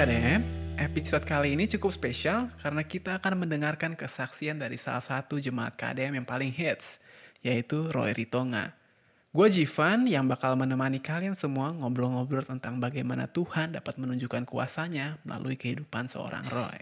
KDM, episode kali ini cukup spesial karena kita akan mendengarkan kesaksian dari salah satu jemaat KDM yang paling hits, yaitu Roy Ritonga. Gue Jivan yang bakal menemani kalian semua ngobrol-ngobrol tentang bagaimana Tuhan dapat menunjukkan kuasanya melalui kehidupan seorang Roy.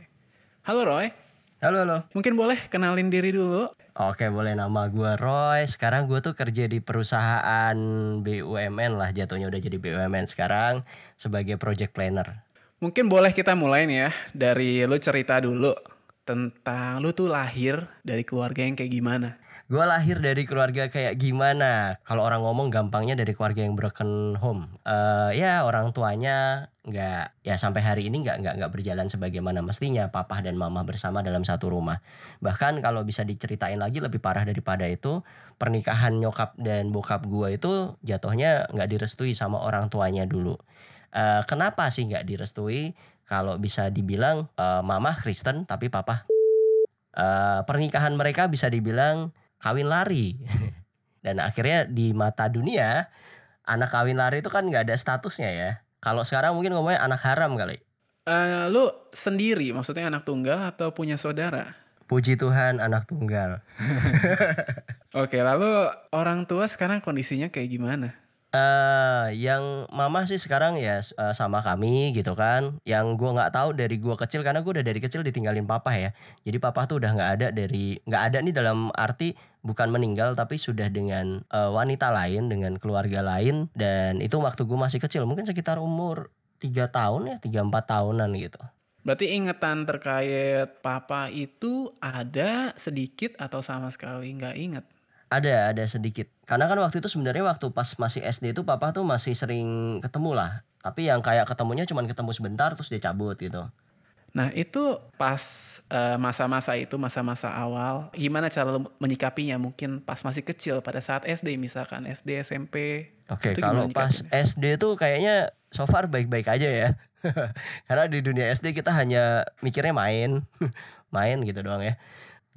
Halo Roy, Halo halo. mungkin boleh kenalin diri dulu? Oke boleh nama gue Roy. Sekarang gue tuh kerja di perusahaan BUMN lah jatuhnya udah jadi BUMN sekarang sebagai project planner. Mungkin boleh kita mulai nih ya dari lu cerita dulu tentang lu tuh lahir dari keluarga yang kayak gimana. Gue lahir dari keluarga kayak gimana? Kalau orang ngomong gampangnya dari keluarga yang broken home. Eh ya orang tuanya nggak ya sampai hari ini nggak nggak nggak berjalan sebagaimana mestinya papa dan mama bersama dalam satu rumah. Bahkan kalau bisa diceritain lagi lebih parah daripada itu pernikahan nyokap dan bokap gue itu jatuhnya nggak direstui sama orang tuanya dulu. Eh, kenapa sih nggak direstui? Kalau bisa dibilang eh, mama Kristen tapi papa eh, pernikahan mereka bisa dibilang kawin lari. Dan akhirnya di mata dunia anak kawin lari itu kan nggak ada statusnya ya. Kalau sekarang mungkin ngomongnya anak haram kali. Eh, lu sendiri maksudnya anak tunggal atau punya saudara? Puji Tuhan anak tunggal. Oke, lalu orang tua sekarang kondisinya kayak gimana? Eh yang mama sih sekarang ya eh, sama kami gitu kan. Yang gua nggak tahu dari gua kecil karena gua udah dari kecil ditinggalin papa ya. Jadi papa tuh udah nggak ada dari nggak ada nih dalam arti bukan meninggal tapi sudah dengan eh, wanita lain dengan keluarga lain dan itu waktu gua masih kecil mungkin sekitar umur tiga tahun ya tiga empat tahunan gitu. Berarti ingetan terkait papa itu ada sedikit atau sama sekali nggak inget? Ada, ada sedikit. Karena kan waktu itu sebenarnya waktu pas masih SD itu papa tuh masih sering ketemu lah. Tapi yang kayak ketemunya cuman ketemu sebentar terus dia cabut gitu. Nah itu pas eh, masa-masa itu masa-masa awal, gimana cara lu menyikapinya? Mungkin pas masih kecil pada saat SD misalkan SD SMP. Oke, Itu kalau pas? SD tuh kayaknya so far baik-baik aja ya. Karena di dunia SD kita hanya mikirnya main, main gitu doang ya.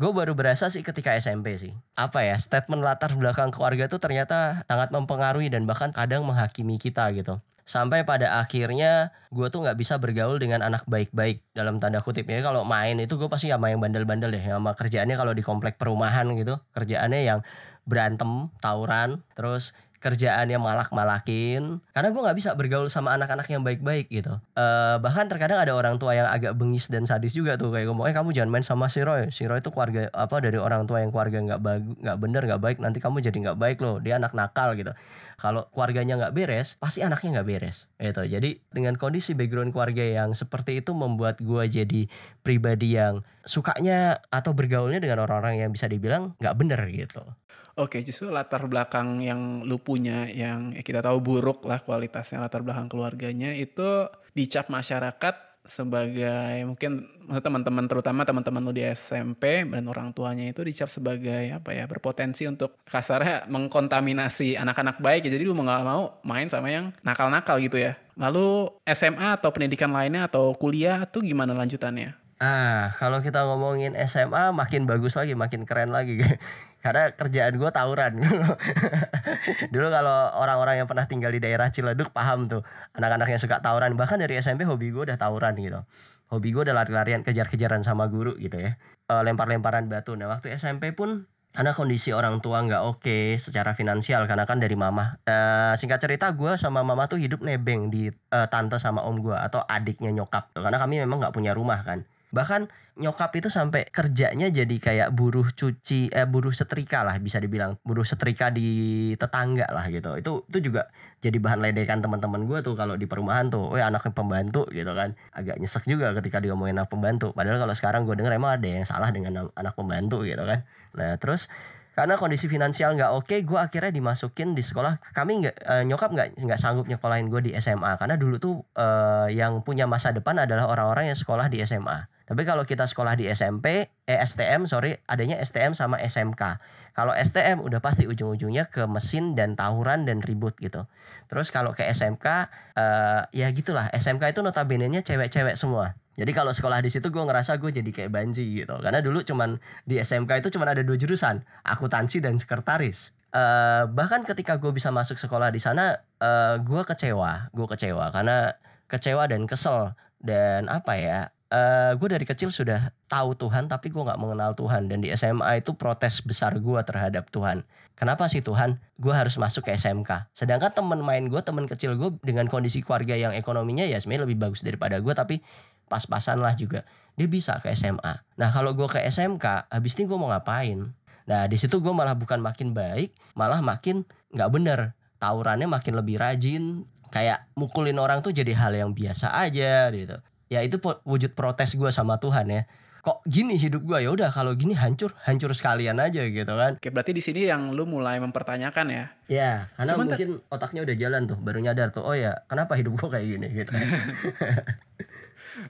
Gue baru berasa sih ketika SMP sih. Apa ya, statement latar belakang keluarga tuh ternyata sangat mempengaruhi dan bahkan kadang menghakimi kita gitu. Sampai pada akhirnya gue tuh nggak bisa bergaul dengan anak baik-baik dalam tanda kutip ya. Kalau main itu gue pasti sama yang bandel-bandel deh. Sama kerjaannya kalau di komplek perumahan gitu. Kerjaannya yang berantem, tawuran, terus kerjaannya malak-malakin karena gue nggak bisa bergaul sama anak-anak yang baik-baik gitu Eh bahkan terkadang ada orang tua yang agak bengis dan sadis juga tuh kayak ngomong eh kamu jangan main sama si Roy si Roy itu keluarga apa dari orang tua yang keluarga nggak bagus nggak bener nggak baik nanti kamu jadi nggak baik loh dia anak nakal gitu kalau keluarganya nggak beres pasti anaknya nggak beres gitu. Jadi dengan kondisi background keluarga yang seperti itu membuat gue jadi pribadi yang sukanya atau bergaulnya dengan orang-orang yang bisa dibilang nggak bener gitu. Oke, justru latar belakang yang lu punya yang ya kita tahu buruk lah kualitasnya latar belakang keluarganya itu dicap masyarakat sebagai mungkin maksud teman-teman terutama teman-teman lu di SMP dan orang tuanya itu dicap sebagai apa ya berpotensi untuk kasarnya mengkontaminasi anak-anak baik. Ya jadi lu mau nggak mau main sama yang nakal-nakal gitu ya. Lalu SMA atau pendidikan lainnya atau kuliah tuh gimana lanjutannya? Ah, kalau kita ngomongin SMA makin bagus lagi, makin keren lagi. Karena kerjaan gue tawuran. Dulu kalau orang-orang yang pernah tinggal di daerah Ciledug paham tuh. Anak-anak yang suka tawuran. Bahkan dari SMP hobi gue udah tawuran gitu. Hobi gue udah lari-larian, kejar-kejaran sama guru gitu ya. Eh, lempar-lemparan batu. Nah waktu SMP pun karena kondisi orang tua nggak oke secara finansial karena kan dari mama. Eh, singkat cerita gue sama mama tuh hidup nebeng di eh, tante sama om gue atau adiknya nyokap. Karena kami memang nggak punya rumah kan. Bahkan nyokap itu sampai kerjanya jadi kayak buruh cuci eh buruh setrika lah bisa dibilang. Buruh setrika di tetangga lah gitu. Itu itu juga jadi bahan ledekan teman-teman gue tuh kalau di perumahan tuh, oh anaknya pembantu gitu kan. Agak nyesek juga ketika diomongin anak pembantu. Padahal kalau sekarang gue denger emang ada yang salah dengan anak pembantu gitu kan. Nah terus karena kondisi finansial nggak oke gue akhirnya dimasukin di sekolah. Kami nggak eh, nyokap nggak nggak sanggup nyekolahin gue di SMA karena dulu tuh eh, yang punya masa depan adalah orang-orang yang sekolah di SMA tapi kalau kita sekolah di SMP eh STM sorry adanya STM sama SMK kalau STM udah pasti ujung-ujungnya ke mesin dan tawuran dan ribut gitu. Terus kalau ke SMK eh, ya gitulah. SMK itu notabene-nya cewek-cewek semua. Jadi kalau sekolah di situ gue ngerasa gue jadi kayak banji gitu. Karena dulu cuman di SMK itu cuman ada dua jurusan, akuntansi dan sekretaris. Eh bahkan ketika gue bisa masuk sekolah di sana, eh gue kecewa, gue kecewa karena kecewa dan kesel. Dan apa ya eh gue dari kecil sudah tahu Tuhan tapi gue nggak mengenal Tuhan. Dan di SMA itu protes besar gue terhadap Tuhan. Kenapa sih Tuhan? Gue harus masuk ke SMK sedangkan temen main gue temen kecil gue dengan kondisi keluarga yang ekonominya ya sebenarnya lebih bagus daripada gue tapi pas-pasan lah juga. Dia bisa ke SMA nah kalau gue ke SMK habis ini gue mau ngapain? Nah di situ gue malah bukan makin baik malah makin nggak bener. Tawurannya makin lebih rajin. Kayak mukulin orang tuh jadi hal yang biasa aja gitu ya itu wujud protes gue sama Tuhan ya. Kok gini hidup gue ya udah kalau gini hancur hancur sekalian aja gitu kan. Oke, berarti di sini yang lu mulai mempertanyakan ya. ya karena Cuman mungkin otaknya udah jalan tuh baru nyadar tuh oh ya kenapa hidup gue kayak gini? Gitu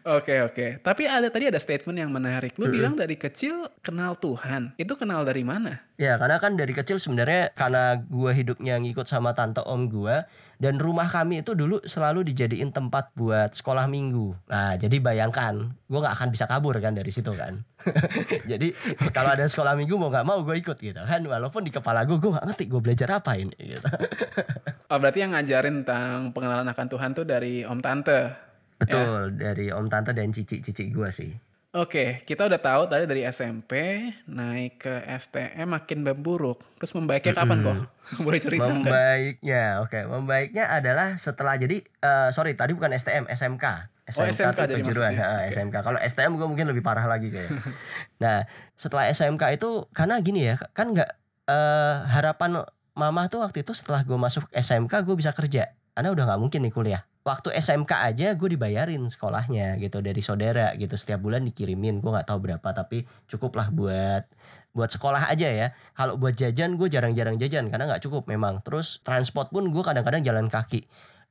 Oke, oke. Tapi ada tadi ada statement yang menarik. Lu bilang dari kecil kenal Tuhan. Itu kenal dari mana? ya karena kan dari kecil sebenarnya karena gue hidupnya ngikut sama tante om gue dan rumah kami itu dulu selalu dijadiin tempat buat sekolah minggu nah jadi bayangkan gue nggak akan bisa kabur kan dari situ kan jadi kalau ada sekolah minggu mau nggak mau gue ikut gitu kan walaupun di kepala gue gue nggak ngerti gue belajar apa ini gitu Oh, berarti yang ngajarin tentang pengenalan akan Tuhan tuh dari Om Tante. Betul dari om tante dan cici cici gue sih. Oke, kita udah tahu tadi dari SMP naik ke STM makin memburuk. Terus membaiknya kapan kok? Boleh cerita membaiknya oke. Membaiknya adalah setelah jadi eh, sorry tadi bukan STM SMK Oh, SMK tuh kejuruan. Ha, Oke. SMK kalau STM gue mungkin lebih parah lagi kayak. Nah setelah SMK itu karena gini ya kan nggak eh, harapan mama tuh waktu itu setelah gue masuk SMK gue bisa kerja. Karena udah nggak mungkin nih kuliah waktu SMK aja gue dibayarin sekolahnya gitu dari saudara gitu. Setiap bulan dikirimin gue nggak tahu berapa tapi cukup lah buat buat sekolah aja ya. Kalau buat jajan gue jarang-jarang jajan karena nggak cukup memang. Terus transport pun gue kadang-kadang jalan kaki.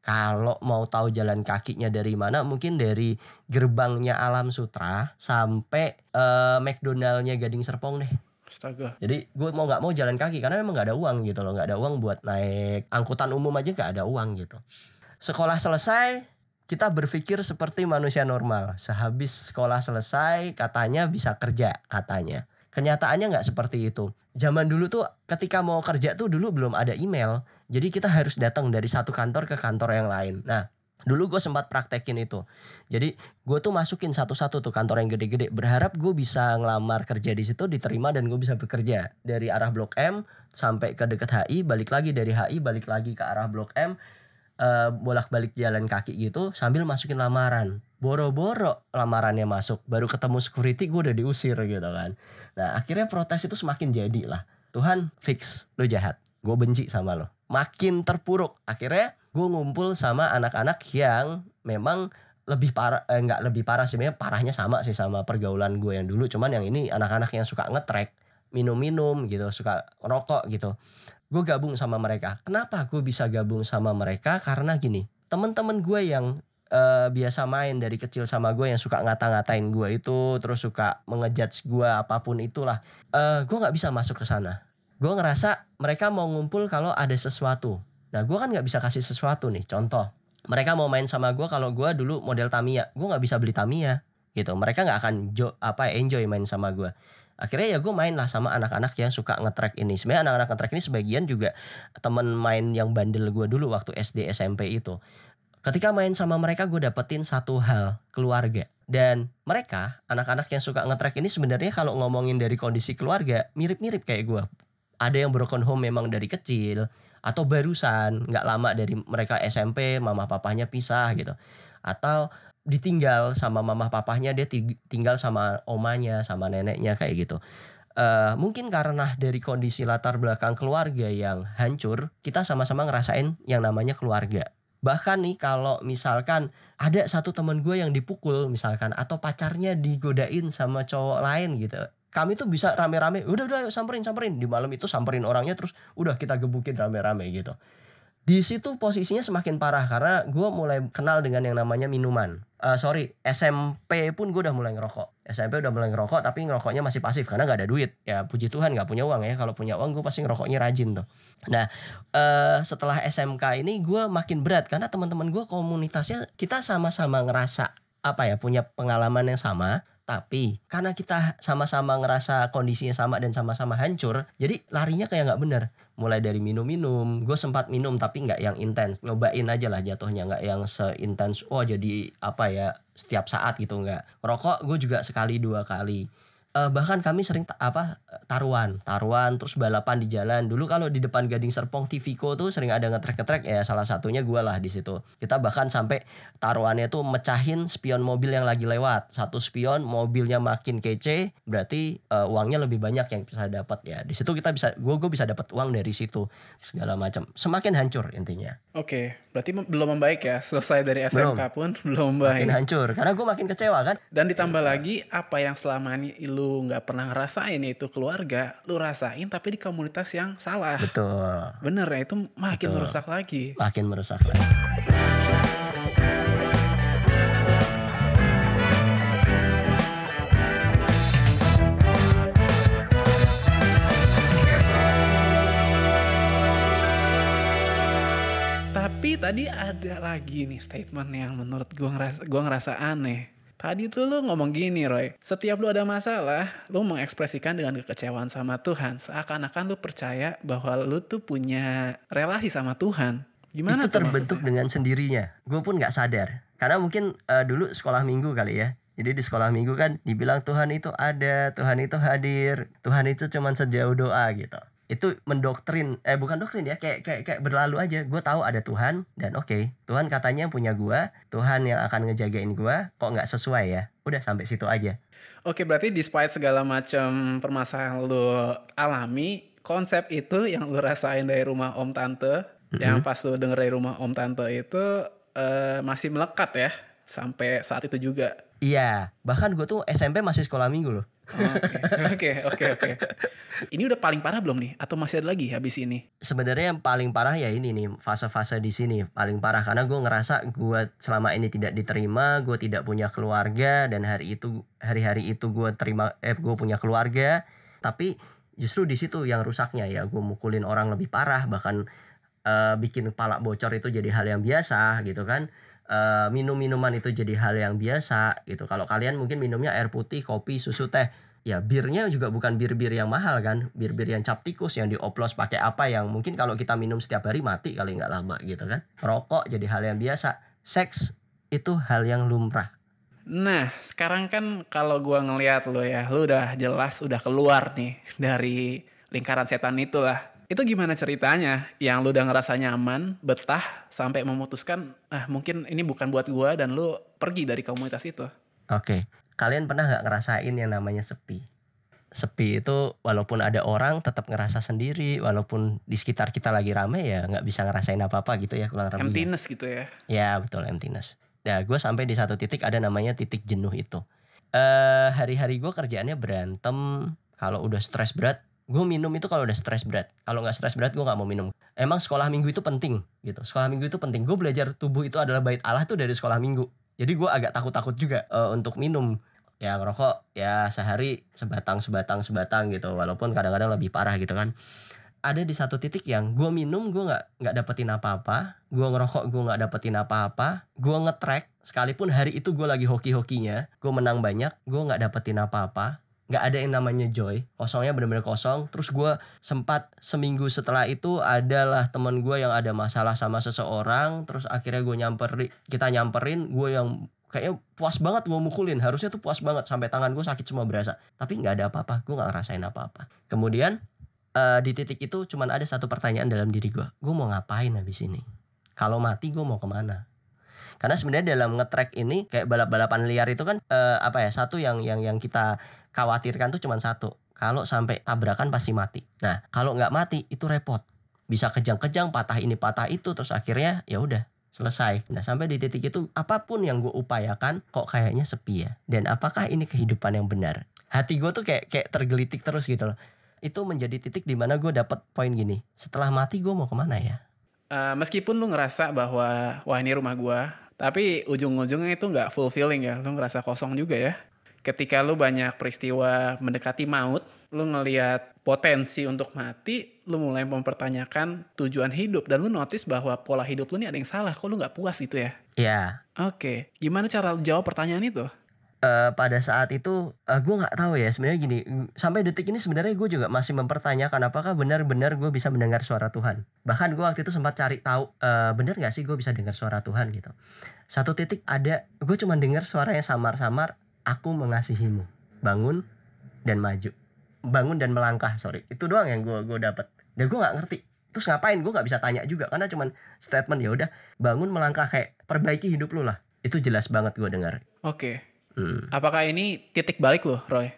Kalau mau tahu jalan kakinya dari mana mungkin dari gerbangnya Alam Sutra sampai eh, McDonaldnya Gading Serpong deh. Astaga. jadi gue mau nggak mau jalan kaki karena memang nggak ada uang gitu loh. Nggak ada uang buat naik angkutan umum aja nggak ada uang gitu sekolah selesai kita berpikir seperti manusia normal. Sehabis sekolah selesai katanya bisa kerja katanya. Kenyataannya nggak seperti itu. Zaman dulu tuh ketika mau kerja tuh dulu belum ada email. Jadi kita harus datang dari satu kantor ke kantor yang lain. Nah dulu gue sempat praktekin itu. Jadi gue tuh masukin satu-satu tuh kantor yang gede-gede. Berharap gue bisa ngelamar kerja di situ diterima dan gue bisa bekerja. Dari arah blok M sampai ke dekat HI balik lagi. Dari HI balik lagi ke arah blok M eh, bolak-balik jalan kaki gitu sambil masukin lamaran. Boro-boro lamarannya masuk baru ketemu security gue udah diusir gitu kan. Nah akhirnya protes itu semakin jadi lah. Tuhan fix lo jahat. Gue benci sama lo makin terpuruk. Akhirnya gue ngumpul sama anak-anak yang memang lebih parah eh, nggak lebih parah sih sebenarnya parahnya sama sih sama pergaulan gue yang dulu. Cuman yang ini anak-anak yang suka ngetrek minum-minum gitu suka rokok gitu gue gabung sama mereka. Kenapa gue bisa gabung sama mereka? Karena gini temen-temen gue yang eh, biasa main dari kecil sama gue yang suka ngata-ngatain gue itu terus suka mengejudge gue apa pun itulah eh gue nggak bisa masuk ke sana. Gue ngerasa mereka mau ngumpul kalau ada sesuatu. Nah gue kan nggak bisa kasih sesuatu nih contoh. Mereka mau main sama gue kalau gue dulu model Tamiya. Gue nggak bisa beli Tamiya gitu. Mereka nggak akan jo apa enjoy main sama gue akhirnya ya gue main lah sama anak-anak yang suka ngetrack ini. Sebenarnya anak-anak ngetrack ini sebagian juga temen main yang bandel gue dulu waktu SD SMP itu. Ketika main sama mereka gue dapetin satu hal keluarga. Dan mereka anak-anak yang suka ngetrack ini sebenarnya kalau ngomongin dari kondisi keluarga mirip-mirip kayak gue ada yang broken home memang dari kecil atau barusan nggak lama dari mereka SMP mama papahnya pisah gitu. Atau ditinggal sama mama papahnya dia ti- tinggal sama omanya sama neneknya kayak gitu. Eh, mungkin karena dari kondisi latar belakang keluarga yang hancur kita sama-sama ngerasain yang namanya keluarga. Bahkan nih kalau misalkan ada satu teman gue yang dipukul misalkan atau pacarnya digodain sama cowok lain gitu kami tuh bisa rame-rame udah udah ayo samperin samperin. Di malam itu samperin orangnya terus udah kita gebukin rame-rame gitu di situ posisinya semakin parah karena gue mulai kenal dengan yang namanya minuman. Eh sorry SMP pun gue udah mulai ngerokok. SMP udah mulai ngerokok tapi ngerokoknya masih pasif karena nggak ada duit. Ya puji Tuhan nggak punya uang ya. Kalau punya uang gue pasti ngerokoknya rajin tuh. Nah eh setelah SMK ini gue makin berat karena teman-teman gue komunitasnya kita sama-sama ngerasa apa ya punya pengalaman yang sama Tapi karena kita sama-sama ngerasa kondisinya sama dan sama-sama hancur, jadi larinya kayak nggak bener. Mulai dari minum-minum, gue sempat minum tapi nggak yang intens, nyobain aja lah jatuhnya nggak yang seintens. Oh jadi apa ya setiap saat gitu nggak. Rokok gue juga sekali dua kali uh, bahkan kami sering ta apa taruhan taruhan terus balapan di jalan. Dulu kalau di depan Gading Serpong Tivico tuh sering ada ngetrek-ngetrek ya salah satunya gue lah di situ. Kita bahkan sampai taruhannya tuh mecahin spion mobil yang lagi lewat. Satu spion mobilnya makin kece berarti uh, uangnya lebih banyak yang bisa dapat ya. Di situ kita bisa gue gue bisa dapat uang dari situ segala macam. Semakin hancur intinya. Oke berarti belum membaik ya? Selesai dari SMK belum. pun belum membaik. Makin hancur karena gue makin kecewa kan? Dan ditambah lagi apa yang selama ini lu nggak pernah ngerasain itu keluarga, lu rasain tapi di komunitas yang salah. Betul. Bener ya itu makin Betul. merusak lagi. Makin merusak lagi. Tapi tadi ada lagi nih statement yang menurut gua ngerasa gua ngerasa aneh Tadi tuh lu ngomong gini Roy, setiap lu ada masalah, lu mengekspresikan dengan kekecewaan sama Tuhan. Seakan-akan lu percaya bahwa lu tuh punya relasi sama Tuhan. Gimana Itu terbentuk maksudnya? dengan sendirinya. Gue pun gak sadar. Karena mungkin uh, dulu sekolah minggu kali ya. Jadi di sekolah minggu kan dibilang Tuhan itu ada, Tuhan itu hadir, Tuhan itu cuman sejauh doa gitu itu mendoktrin eh bukan doktrin ya kayak kayak kayak berlalu aja. Gue tahu ada Tuhan dan oke okay, Tuhan katanya punya gue Tuhan yang akan ngejagain gue kok nggak sesuai ya? Udah sampai situ aja. Oke berarti despite segala macam permasalahan lo alami konsep itu yang lo rasain dari rumah om tante mm-hmm. yang pas lo denger dari rumah om tante itu uh, masih melekat ya sampai saat itu juga. Iya bahkan gue tuh SMP masih sekolah minggu loh Oke, oke, oke. Ini udah paling parah belum nih? Atau masih ada lagi habis ini? Sebenarnya yang paling parah ya ini nih fase-fase di sini paling parah karena gue ngerasa gue selama ini tidak diterima, gue tidak punya keluarga dan hari itu hari-hari itu gue terima eh gue punya keluarga, tapi justru di situ yang rusaknya ya gue mukulin orang lebih parah bahkan uh, bikin kepala bocor itu jadi hal yang biasa gitu kan uh, minum minuman itu jadi hal yang biasa gitu. Kalau kalian mungkin minumnya air putih kopi susu teh. Ya birnya juga bukan bir-bir yang mahal kan? Bir-bir yang cap tikus yang dioplos pakai apa yang mungkin kalau kita minum setiap hari mati kali nggak lama gitu kan? Rokok jadi hal yang biasa. Seks itu hal yang lumrah. Nah, sekarang kan kalau gua ngeliat lo ya, lu udah jelas udah keluar nih dari lingkaran setan itulah. Itu gimana ceritanya? Yang lu udah ngerasa nyaman, betah, sampai memutuskan, ah mungkin ini bukan buat gua dan lu pergi dari komunitas itu. Oke, kalian pernah nggak ngerasain yang namanya sepi? Sepi itu walaupun ada orang tetap ngerasa sendiri, walaupun di sekitar kita lagi rame ya nggak bisa ngerasain apa-apa gitu ya kurang lebih. Emptiness gitu ya? Ya betul emptiness. Nah gue sampai di satu titik ada namanya titik jenuh itu. Uh, hari-hari gue kerjaannya berantem, kalau udah stres berat gue minum itu kalau udah stres berat. Kalau nggak stres berat gue nggak mau minum. Emang sekolah minggu itu penting gitu. Sekolah minggu itu penting. Gue belajar tubuh itu adalah bait Allah tuh dari sekolah minggu. Jadi gue agak takut-takut juga uh, untuk minum. Ya ngerokok ya sehari sebatang sebatang sebatang gitu. Walaupun kadang-kadang lebih parah gitu kan. Ada di satu titik yang gue minum gue nggak nggak dapetin apa-apa. Gue ngerokok gue nggak dapetin apa-apa. Gue ngetrek sekalipun hari itu gue lagi hoki-hokinya gue menang banyak gue nggak dapetin apa-apa nggak ada yang namanya joy. Kosongnya bener-bener kosong. Terus gue sempat seminggu setelah itu adalah teman gue yang ada masalah sama seseorang. Terus akhirnya gue nyamperin kita nyamperin gue yang kayaknya puas banget gue mukulin. Harusnya tuh puas banget sampai tangan gue sakit semua berasa. Tapi nggak ada apa-apa gue nggak ngerasain apa-apa. Kemudian uh, di titik itu cuman ada satu pertanyaan dalam diri gue gue mau ngapain habis ini? Kalau mati gue mau ke mana? Karena sebenarnya dalam ngetrack ini kayak balap-balapan liar itu kan uh, apa ya satu yang yang yang kita khawatirkan tuh cuma satu kalau sampai tabrakan pasti mati nah kalau nggak mati itu repot bisa kejang-kejang patah ini patah itu terus akhirnya ya udah selesai. Nah sampai di titik itu apa pun yang gue upayakan kok kayaknya sepi ya. Dan apakah ini kehidupan yang benar? Hati gue tuh kayak kayak tergelitik terus gitu loh. Itu menjadi titik di mana gue dapet poin gini. Setelah mati gue mau ke mana ya? Uh, meskipun lu ngerasa bahwa wah ini rumah gue, tapi ujung-ujungnya itu nggak fulfilling ya, lu ngerasa kosong juga ya. Ketika lu banyak peristiwa mendekati maut, lu ngelihat potensi untuk mati, lu mulai mempertanyakan tujuan hidup dan lu notice bahwa pola hidup lu ini ada yang salah, kok lu nggak puas gitu ya? Iya. Oke, okay. gimana cara lu jawab pertanyaan itu? eh, pada saat itu eh, gue nggak tahu ya sebenarnya gini sampai detik ini sebenarnya gue juga masih mempertanyakan apakah benar-benar gue bisa mendengar suara Tuhan bahkan gue waktu itu sempat cari tahu eh, benar nggak sih gue bisa dengar suara Tuhan gitu satu titik ada gue cuma dengar suara yang samar-samar aku mengasihimu. Bangun dan maju. Bangun dan melangkah sorry. Itu doang yang gue gue dapat dan gue nggak ngerti. Terus ngapain? Gue nggak bisa tanya juga. Karena cuman statement ya udah bangun melangkah kayak perbaiki hidup lu lah. Itu jelas banget gue dengar. Oke. Hmm. Apakah ini titik balik lo, Roy?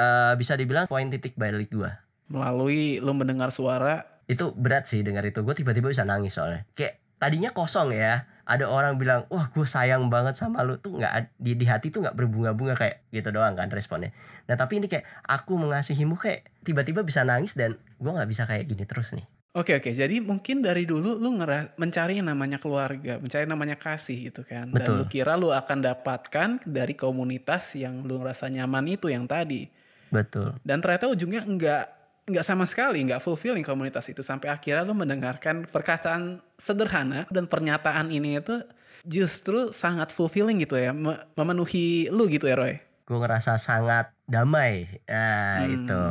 Eh, bisa dibilang poin titik balik gue Melalui lu mendengar suara. Itu berat sih dengar itu. Gue tiba-tiba bisa nangis soalnya. Kayak tadinya kosong ya ada orang bilang wah gue sayang banget sama lu tuh nggak di di hati tuh nggak berbunga-bunga kayak gitu doang kan responnya nah tapi ini kayak aku mengasihimu kayak tiba-tiba bisa nangis dan gue nggak bisa kayak gini terus nih Oke oke, jadi mungkin dari dulu lu ngera mencari yang namanya keluarga, mencari namanya kasih gitu kan. Dan Betul. lu kira lu akan dapatkan dari komunitas yang lu rasa nyaman itu yang tadi. betul Dan ternyata ujungnya enggak enggak sama sekali, enggak fulfilling komunitas itu sampai akhirnya lu mendengarkan perkataan sederhana dan pernyataan ini itu justru sangat fulfilling gitu ya, me- memenuhi lu gitu ya Roy. gue ngerasa sangat damai nah Hmm. itu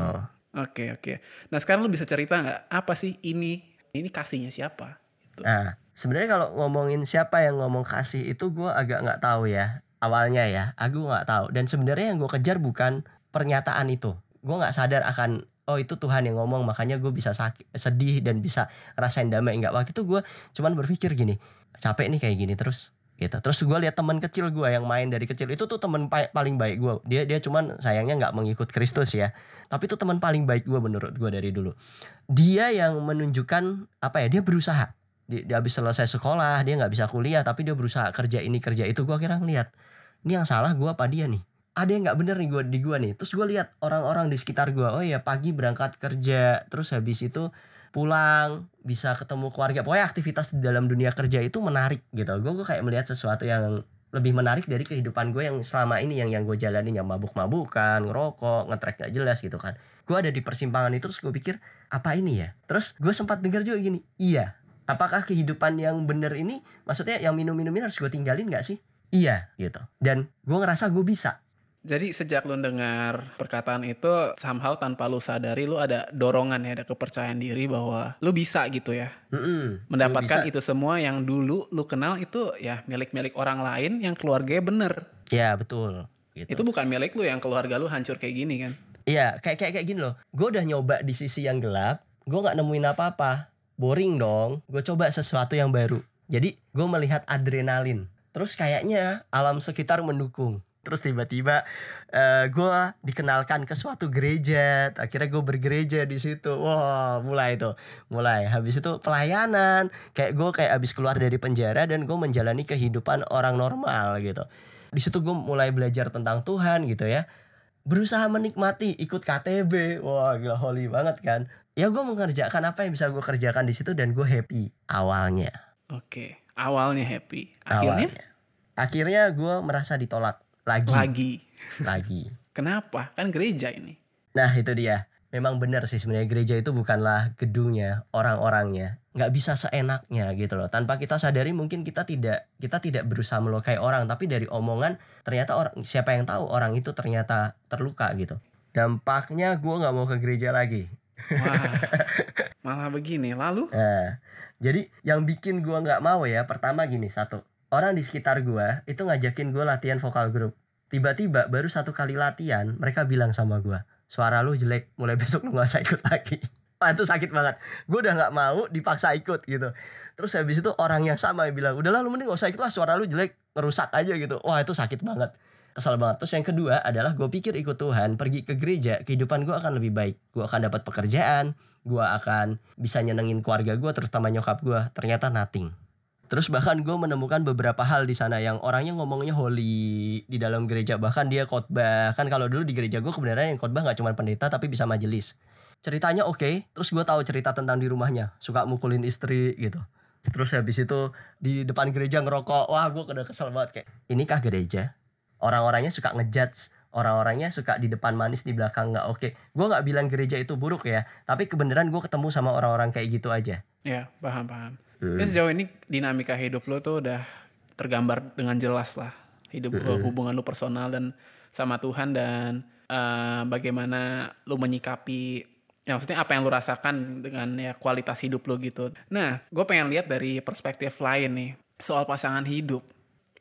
Oke oke. Nah sekarang lu bisa cerita nggak apa sih ini? Ini kasihnya siapa? Gitu. Nah, sebenarnya kalau ngomongin siapa yang ngomong kasih itu gue agak nggak tahu ya awalnya ya, aku nggak tahu. Dan sebenarnya yang gue kejar bukan pernyataan itu. Gue nggak sadar akan oh itu Tuhan yang ngomong makanya gue bisa sakit, sedih dan bisa ngerasain damai nggak. Waktu itu gue cuman berpikir gini, capek nih kayak gini terus gitu. Terus gue lihat teman kecil gue yang main dari kecil itu tuh teman pa- paling baik gue. Dia dia cuman sayangnya nggak mengikut Kristus ya. Tapi itu teman paling baik gue menurut gue dari dulu. Dia yang menunjukkan apa ya? Dia berusaha dia, dia habis selesai sekolah dia nggak bisa kuliah tapi dia berusaha kerja ini kerja itu gua kira ngeliat ini yang salah gua apa dia nih ada yang nggak bener nih gua di gua nih. Terus gua lihat orang-orang di sekitar gua oh ya pagi berangkat kerja terus habis itu pulang bisa ketemu keluarga. Pokoknya aktivitas di dalam dunia kerja itu menarik gitu. Gue gue kayak melihat sesuatu yang lebih menarik dari kehidupan gue yang selama ini yang yang gue jalanin yang mabuk-mabukan ngerokok ngetrek gak jelas gitu kan. Gue ada di persimpangan itu terus gue pikir apa ini ya? Terus gue sempat dengar juga gini iya apakah kehidupan yang bener ini maksudnya yang minum-minum ini harus gue tinggalin gak sih? Iya gitu. Dan gue ngerasa gue bisa Jadi sejak lu dengar perkataan itu somehow tanpa lu sadari lu ada dorongan ya, ada kepercayaan diri bahwa lu bisa gitu ya. Mm-mm. Mendapatkan itu semua yang dulu lu kenal itu ya milik-milik orang lain yang keluarganya bener. ya betul gitu. Itu bukan milik lu yang keluarga lu hancur kayak gini kan. Iya, kayak kayak kayak gini loh. Gue udah nyoba di sisi yang gelap, gue nggak nemuin apa-apa. Boring dong. Gue coba sesuatu yang baru. Jadi gue melihat adrenalin. Terus kayaknya alam sekitar mendukung. Terus tiba-tiba eh gue dikenalkan ke suatu gereja. Akhirnya gue bergereja di situ. Wah, mulai tuh, mulai. Habis itu pelayanan. Kayak gue kayak habis keluar dari penjara dan gue menjalani kehidupan orang normal gitu. Di situ gue mulai belajar tentang Tuhan gitu ya berusaha menikmati ikut KTB wah gila holy banget kan ya gue mengerjakan apa yang bisa gue kerjakan di situ dan gue happy awalnya Oke, awalnya happy. Akhirnya awalnya akhirnya gue merasa ditolak lagi lagi. lagi Kenapa? Kan gereja ini. nah itu dia memang benar sih sebenarnya gereja itu bukanlah gedungnya orang-orangnya nggak bisa seenaknya gitu loh tanpa kita sadari mungkin kita tidak kita tidak berusaha melukai orang tapi dari omongan ternyata orang siapa yang tahu orang itu ternyata terluka gitu dampaknya gue nggak mau ke gereja lagi Wah, malah begini. Lalu? Nah, jadi yang bikin gua nggak mau ya pertama gini satu orang di sekitar gua itu ngajakin gua latihan vokal grup. Tiba-tiba baru satu kali latihan mereka bilang sama gua suara lu jelek mulai besok lu nggak usah ikut lagi. Wah itu sakit banget. Gue udah nggak mau dipaksa ikut gitu. Terus habis itu orang yang sama yang bilang udahlah lu mending gak usah ikut lah suara lu jelek ngerusak aja gitu. Wah itu sakit banget. Kesal banget. Terus yang kedua adalah gue pikir ikut Tuhan pergi ke gereja kehidupan gue akan lebih baik. Gue akan dapat pekerjaan, gue akan bisa nyenengin keluarga gue terutama nyokap gue ternyata nothing terus bahkan gue menemukan beberapa hal di sana yang orangnya ngomongnya holy di dalam gereja. Bahkan dia khotbah. Kan kalau dulu di gereja gue kebenaran yang khotbah nggak cuma pendeta tapi bisa majelis. Ceritanya oke terus gue tahu cerita tentang di rumahnya. Suka mukulin istri gitu. Terus habis itu di depan gereja ngerokok. Wah gue udah kesel banget kayak inikah gereja? Orang-orangnya suka ngejudge. Orang-orangnya suka di depan manis di belakang nggak oke. Gue nggak bilang gereja itu buruk ya tapi kebenaran gue ketemu sama orang-orang kayak gitu aja. Ya, paham, paham. Hmm. Sejauh ini dinamika hidup lo tuh udah tergambar dengan jelas lah. Hidup Hmm. hubungan lo personal dan sama Tuhan dan uh, bagaimana lu menyikapi ya maksudnya apa yang lu rasakan dengan ya kualitas hidup lu gitu. Nah, gue pengen lihat dari perspektif lain nih soal pasangan hidup.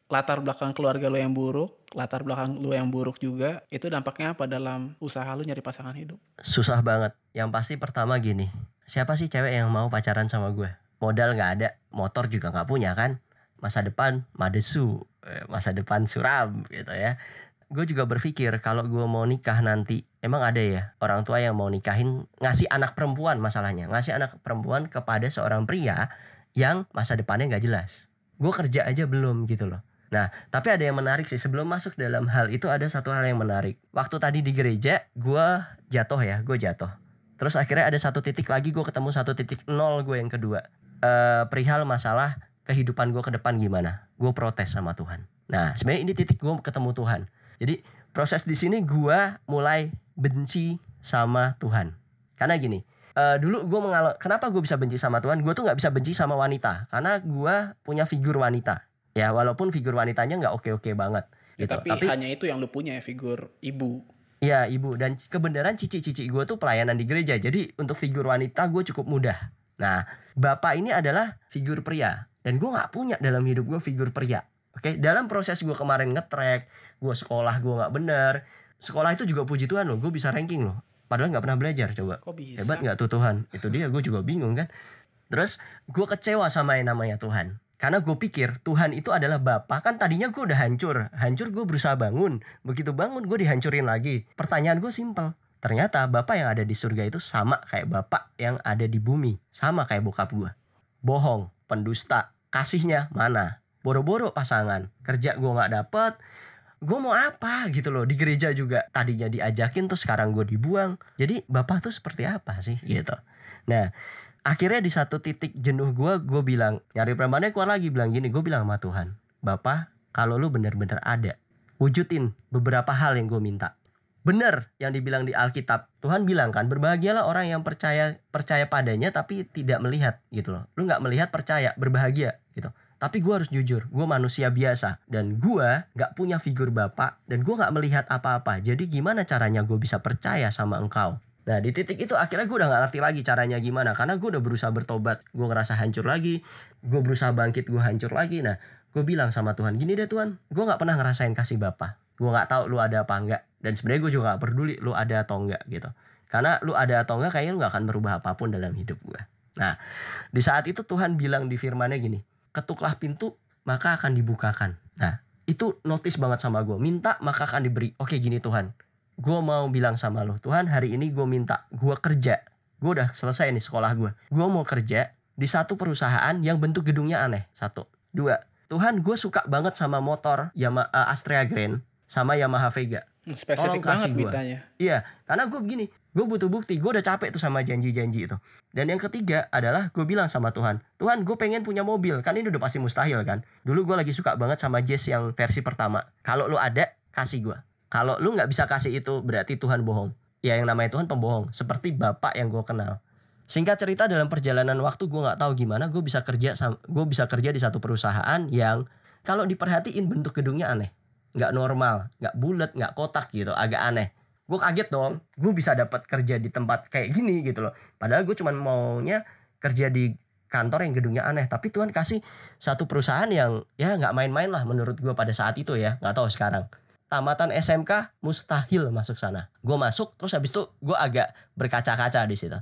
Latar belakang keluarga lu yang buruk, latar belakang lu yang buruk juga, itu dampaknya apa dalam usaha lu nyari pasangan hidup? Susah banget. Yang pasti pertama gini, siapa sih cewek yang mau pacaran sama gue? Modal nggak ada, motor juga nggak punya kan? Masa depan madesu, eh, masa depan suram gitu ya. Gue juga berpikir kalau gue mau nikah nanti emang ada ya orang tua yang mau nikahin ngasih anak perempuan masalahnya. Ngasih anak perempuan kepada seorang pria yang masa depannya nggak jelas. Gue kerja aja belum gitu loh. Nah tapi ada yang menarik sih sebelum masuk dalam hal itu ada satu hal yang menarik. Waktu tadi di gereja gue jatuh ya gue jatuh. Terus akhirnya ada satu titik lagi gue ketemu satu titik nol gue yang kedua uh, perihal masalah kehidupan gue ke depan gimana gue protes sama Tuhan nah sebenarnya ini titik gue ketemu Tuhan jadi proses di sini gue mulai benci sama Tuhan. Karena gini, uh, dulu gue mengalami kenapa gue bisa benci sama Tuhan? Gue tuh nggak bisa benci sama wanita karena gue punya figur wanita. Ya walaupun figur wanitanya nggak oke-oke banget. Ya, gitu. tapi, tapi hanya itu yang lu punya ya figur ibu. Iya ibu dan kebenaran cici-cici gue tuh pelayanan di gereja. Jadi untuk figur wanita gue cukup mudah. Nah bapak ini adalah figur pria dan gue nggak punya dalam hidup gue figur pria. Oke, dalam proses gue kemarin ngetrek, gue sekolah gue nggak bener. Sekolah itu juga puji Tuhan loh, gue bisa ranking loh. Padahal nggak pernah belajar coba. Kok bisa? Hebat nggak tuh Tuhan? Itu dia, gue juga bingung kan. Terus gue kecewa sama yang namanya Tuhan. Karena gue pikir Tuhan itu adalah Bapak. Kan tadinya gue udah hancur. Hancur gue berusaha bangun. Begitu bangun gue dihancurin lagi. Pertanyaan gue simpel. Ternyata Bapak yang ada di surga itu sama kayak Bapak yang ada di bumi. Sama kayak bokap gue. Bohong, pendusta, kasihnya mana? boro-boro pasangan kerja gue nggak dapet gue mau apa gitu loh di gereja juga tadinya diajakin tuh sekarang gue dibuang jadi bapak tuh seperti apa sih gitu nah akhirnya di satu titik jenuh gue gue bilang nyari premannya keluar lagi bilang gini gue bilang sama Tuhan bapak kalau lu bener-bener ada wujudin beberapa hal yang gue minta bener yang dibilang di Alkitab Tuhan bilang kan berbahagialah orang yang percaya percaya padanya tapi tidak melihat gitu loh lu nggak melihat percaya berbahagia gitu tapi gue harus jujur, gue manusia biasa. Dan gue gak punya figur bapak. Dan gue gak melihat apa-apa. Jadi gimana caranya gue bisa percaya sama engkau? Nah di titik itu akhirnya gue udah gak ngerti lagi caranya gimana. Karena gue udah berusaha bertobat. Gue ngerasa hancur lagi. Gue berusaha bangkit, gue hancur lagi. Nah gue bilang sama Tuhan, gini deh Tuhan. Gue gak pernah ngerasain kasih bapak. Gue gak tahu lu ada apa enggak. Dan sebenarnya gue juga gak peduli lu ada atau enggak gitu. Karena lu ada atau enggak kayaknya lu gak akan merubah apa pun dalam hidup gue. Nah di saat itu Tuhan bilang di firmannya gini ketuklah pintu maka akan dibukakan. Nah, itu notice banget sama gue. Minta maka akan diberi. Oke gini Tuhan, gue mau bilang sama lo, Tuhan hari ini gue minta, gue kerja. Gue udah selesai nih sekolah gue. Gue mau kerja di satu perusahaan yang bentuk gedungnya aneh. Satu. Dua. Tuhan gue suka banget sama motor Yamaha uh, Astrea Grand sama Yamaha Vega. Spesifik banget mintanya. Iya, karena gue begini, gue butuh bukti, gue udah capek tuh sama janji-janji itu. Dan yang ketiga adalah gue bilang sama Tuhan, Tuhan gue pengen punya mobil, kan ini udah pasti mustahil kan. Dulu gue lagi suka banget sama Jazz yang versi pertama. Kalau lu ada, kasih gue. Kalau lu nggak bisa kasih itu, berarti Tuhan bohong. Ya yang namanya Tuhan pembohong, seperti bapak yang gue kenal. Singkat cerita dalam perjalanan waktu gue nggak tahu gimana gue bisa kerja gue bisa kerja di satu perusahaan yang kalau diperhatiin bentuk gedungnya aneh nggak normal nggak bulat nggak kotak gitu agak aneh. Gue kaget dong gue bisa dapat kerja di tempat kayak gini gitu loh. Padahal gue cuma maunya kerja di kantor yang gedungnya aneh. Tapi Tuhan kasih satu perusahaan yang ya nggak main-main lah menurut gue pada saat itu ya. Nggak tahu sekarang. Tamatan SMK mustahil masuk sana. Gue masuk terus habis itu gue agak berkaca-kaca di situ.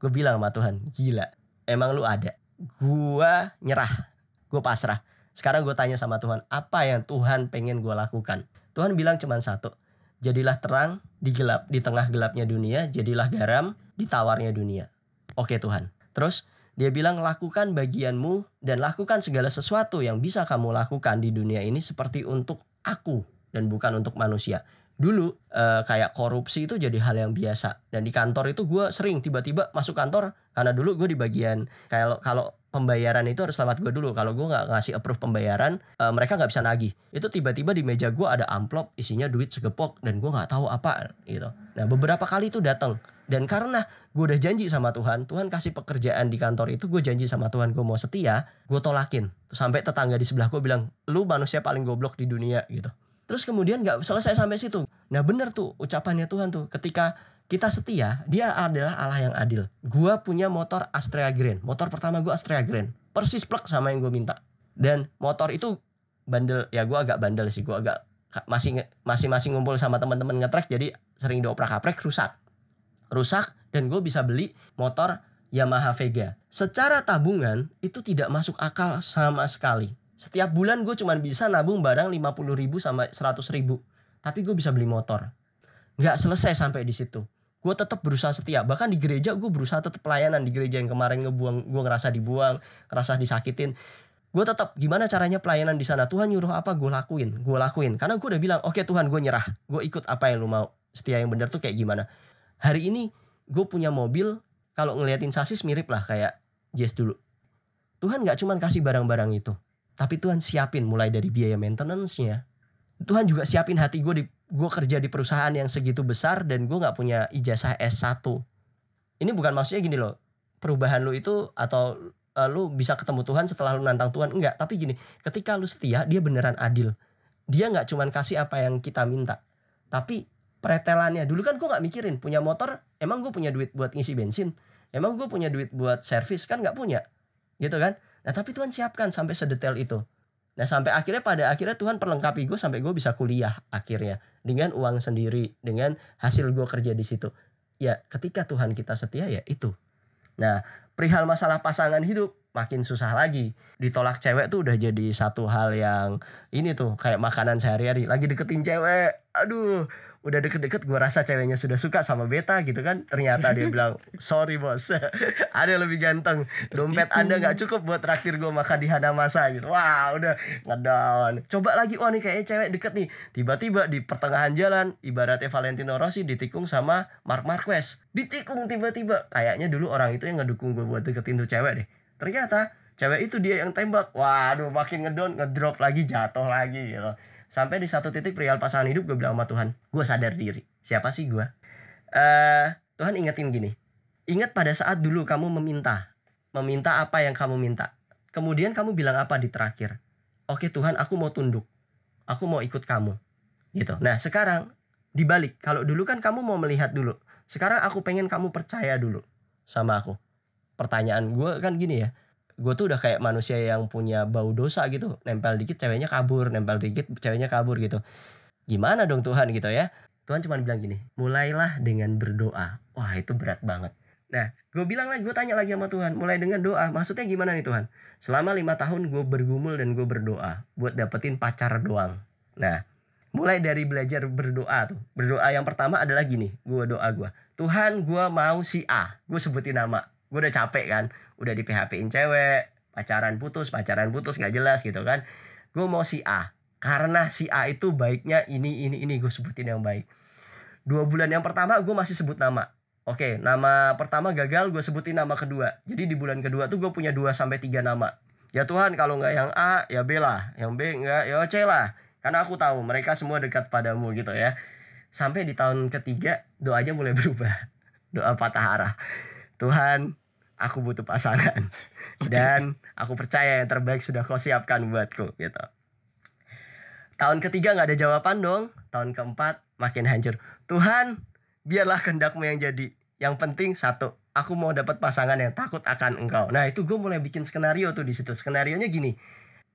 Gue bilang sama Tuhan gila emang lu ada? Gue nyerah. Gue pasrah sekarang gue tanya sama Tuhan, apa yang Tuhan pengen gue lakukan? Tuhan bilang cuma satu, jadilah terang di gelap, di tengah gelapnya dunia, jadilah garam di tawarnya dunia. Oke Tuhan. Terus dia bilang lakukan bagianmu dan lakukan segala sesuatu yang bisa kamu lakukan di dunia ini seperti untuk aku dan bukan untuk manusia. Dulu eh, kayak korupsi itu jadi hal yang biasa. Dan di kantor itu gue sering tiba-tiba masuk kantor karena dulu gue di bagian kayak kalau pembayaran itu harus lewat gue dulu. Kalau gue nggak ngasih approve pembayaran uh, mereka nggak bisa nagih. Itu tiba-tiba di meja gue ada amplop isinya duit segepok dan gue nggak tahu apa gitu. Nah beberapa kali itu datang dan karena gue udah janji sama Tuhan Tuhan kasih pekerjaan di kantor itu gue janji sama Tuhan gue mau setia gue tolakin. Sampai tetangga di sebelah gue bilang lu manusia paling goblok di dunia gitu terus kemudian nggak selesai sampai situ. Nah bener tuh ucapannya Tuhan tuh. Ketika kita setia dia adalah Allah yang adil. Gua punya motor Astrea Grand. Motor pertama gua Astrea Grand. Persis plek sama yang gue minta. Dan motor itu bandel. Ya gua agak bandel sih. Gua agak masih masih masih ngumpul sama teman-teman ngetrek jadi sering dioprak aprek rusak. Rusak dan gue bisa beli motor Yamaha Vega. Secara tabungan itu tidak masuk akal sama sekali setiap bulan gue cuma bisa nabung barang 50 ribu sama 100 ribu. Tapi gue bisa beli motor. Nggak selesai sampai di situ. Gue tetap berusaha setia. Bahkan di gereja gue berusaha tetap pelayanan. Di gereja yang kemarin ngebuang gue ngerasa dibuang ngerasa disakitin. Gue tetap gimana caranya pelayanan di sana? Tuhan nyuruh apa? Gue lakuin gue lakuin. Karena gue udah bilang oke okay, Tuhan gue nyerah. Gue ikut apa yang lu mau. Setia yang benar tuh kayak gimana? Hari ini gue punya mobil kalau ngeliatin sasis mirip lah kayak Jazz dulu. Tuhan nggak cuma kasih barang-barang itu tapi Tuhan siapin mulai dari biaya maintenance-nya. Tuhan juga siapin hati gue di gue kerja di perusahaan yang segitu besar dan gue nggak punya ijazah S1 ini bukan maksudnya gini loh perubahan lu itu atau uh, lu bisa ketemu Tuhan setelah lu nantang Tuhan enggak. Tapi gini ketika lu setia dia beneran adil. Dia nggak cuman kasih apa yang kita minta. Tapi pretelannya dulu kan gue nggak mikirin punya motor emang gue punya duit buat ngisi bensin? Emang gue punya duit buat servis? Kan nggak punya. Gitu kan nah tapi Tuhan siapkan sampai sedetail itu nah sampai akhirnya pada akhirnya Tuhan perlengkapi gue sampai gue bisa kuliah akhirnya dengan uang sendiri dengan hasil gue kerja di situ ya ketika Tuhan kita setia ya itu nah perihal masalah pasangan hidup makin susah lagi. Ditolak cewek tuh udah jadi satu hal yang ini tuh kayak makanan sehari-hari. Lagi deketin cewek, aduh udah deket-deket gue rasa ceweknya sudah suka sama beta gitu kan. Ternyata dia bilang sorry bos. Ada lebih ganteng. Dompet anda nggak cukup buat traktir gue makan di masa gitu. Wah udah. Ngedown. Coba lagi wah nih kayaknya cewek deket nih. Tiba-tiba di pertengahan jalan ibaratnya Valentino Rossi ditikung sama Mark Marquez. Ditikung tiba-tiba. Kayaknya dulu orang itu yang ngedukung gue buat deketin tuh cewek deh. Ternyata cewek itu dia yang tembak. Waduh makin ngedon ngedrop lagi jatuh lagi gitu sampai di satu titik perihal pasangan hidup gue bilang sama Tuhan gue sadar diri. Siapa sih gue uh, Tuhan ingetin gini ingat pada saat dulu kamu meminta meminta apa yang kamu minta. Kemudian kamu bilang apa di terakhir? Oke Tuhan aku mau tunduk. Aku mau ikut kamu. Gitu. Nah sekarang dibalik. Kalau dulu kan kamu mau melihat dulu. Sekarang aku pengen kamu percaya dulu sama aku. Pertanyaan gue kan gini ya gue tuh udah kayak manusia yang punya bau dosa gitu. Nempel dikit ceweknya kabur. Nempel dikit ceweknya kabur gitu. Gimana dong Tuhan gitu ya? Tuhan cuma bilang gini mulailah dengan berdoa. Wah itu berat banget. Nah gue bilang lagi gue tanya lagi sama Tuhan mulai dengan doa. Maksudnya gimana nih Tuhan? Selama lima tahun gue bergumul dan gue berdoa buat dapetin pacar doang. Nah mulai dari belajar berdoa tuh. Berdoa yang pertama adalah gini gue doa gue Tuhan gue mau si A. Gue sebutin nama. Gue udah capek kan udah di PHP-in cewek pacaran putus pacaran putus nggak jelas gitu kan gue mau si A karena si A itu baiknya ini ini ini gue sebutin yang baik dua bulan yang pertama gue masih sebut nama Oke, nama pertama gagal, gue sebutin nama kedua. Jadi di bulan kedua tuh gue punya 2 sampai tiga nama. Ya Tuhan, kalau nggak yang A, ya B lah. Yang B nggak, ya C lah. Karena aku tahu mereka semua dekat padamu gitu ya. Sampai di tahun ketiga, doanya mulai berubah. Doa patah arah. Tuhan, aku butuh pasangan. Dan aku percaya yang terbaik sudah kau siapkan buatku gitu. Tahun ketiga nggak ada jawaban dong. Tahun keempat makin hancur. Tuhan biarlah kehendakmu yang jadi. Yang penting satu aku mau dapat pasangan yang takut akan engkau. Nah itu gue mulai bikin skenario tuh di situ. Skenario nya gini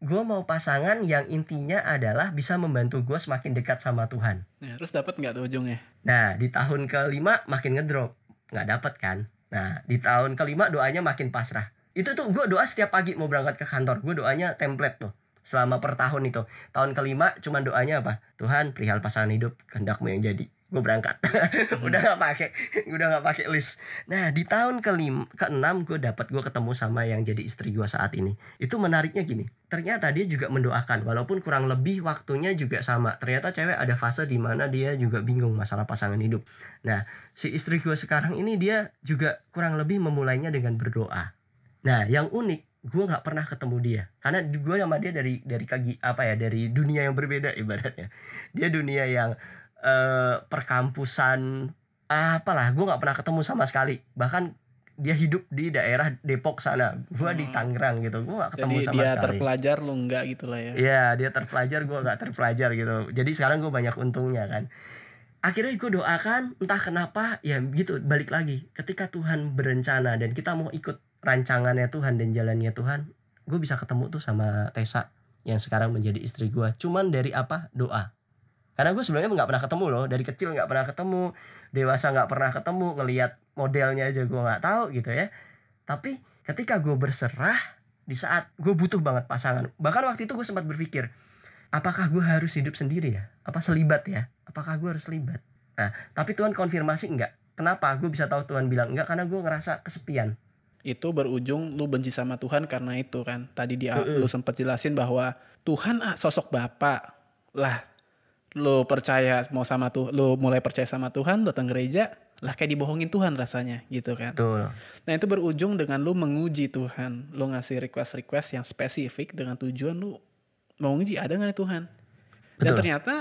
gue mau pasangan yang intinya adalah bisa membantu gue semakin dekat sama Tuhan. Ya, terus dapat nggak tuh ujungnya? Nah di tahun kelima makin ngedrop, nggak dapat kan? Nah, di tahun kelima doanya makin pasrah. Itu tuh gue doa setiap pagi mau berangkat ke kantor. Gue doanya template tuh selama per tahun itu. Tahun kelima cuman doanya apa? Tuhan perihal pasangan hidup kehendakmu yang jadi gue berangkat. Hmm. udah nggak pakai udah nggak pakai list. Nah di tahun kelima keenam gue dapat gue ketemu sama yang jadi istri gue saat ini. Itu menariknya gini ternyata dia juga mendoakan walaupun kurang lebih waktunya juga sama. Ternyata cewek ada fase di mana dia juga bingung masalah pasangan hidup. Nah si istri gue sekarang ini dia juga kurang lebih memulainya dengan berdoa. Nah yang unik gue nggak pernah ketemu dia. Karena gue sama dia dari dari kaki apa ya dari dunia yang berbeda ibaratnya. Dia dunia yang uh, perkampusan apalah gue nggak pernah ketemu sama sekali. Bahkan dia hidup di daerah Depok sana. Gue di Tangerang gitu gue gak ketemu Hmm. Jadi sama dia sekali. terpelajar lu enggak gitu lah ya. Iya dia terpelajar gue gak terpelajar gitu. Jadi sekarang gue banyak untungnya kan. Akhirnya gue doakan entah kenapa ya gitu balik lagi. Ketika Tuhan berencana dan kita mau ikut rancangannya Tuhan dan jalannya Tuhan Gue bisa ketemu tuh sama Tessa yang sekarang menjadi istri gue Cuman dari apa? Doa Karena gue sebelumnya nggak pernah ketemu loh Dari kecil nggak pernah ketemu Dewasa nggak pernah ketemu Ngeliat modelnya aja gue nggak tahu gitu ya. Tapi ketika gue berserah di saat gue butuh banget pasangan bahkan waktu itu gue sempat berpikir apakah gue harus hidup sendiri ya? Apa selibat ya? Apakah gue harus selibat? Nah tapi Tuhan konfirmasi enggak kenapa? Gue bisa tahu Tuhan bilang enggak karena gue ngerasa kesepian. Itu berujung lu benci sama Tuhan karena itu kan. Tadi dia lu sempat jelasin bahwa Tuhan ah, sosok Bapak. Lah, lu percaya mau sama tuh, lu mulai percaya sama Tuhan, datang gereja, lah kayak dibohongin Tuhan rasanya gitu kan. betul Nah itu berujung dengan lu menguji Tuhan. Lu ngasih request-request yang spesifik dengan tujuan lu mau nguji ada nggak nih Tuhan. Dan Betul. ternyata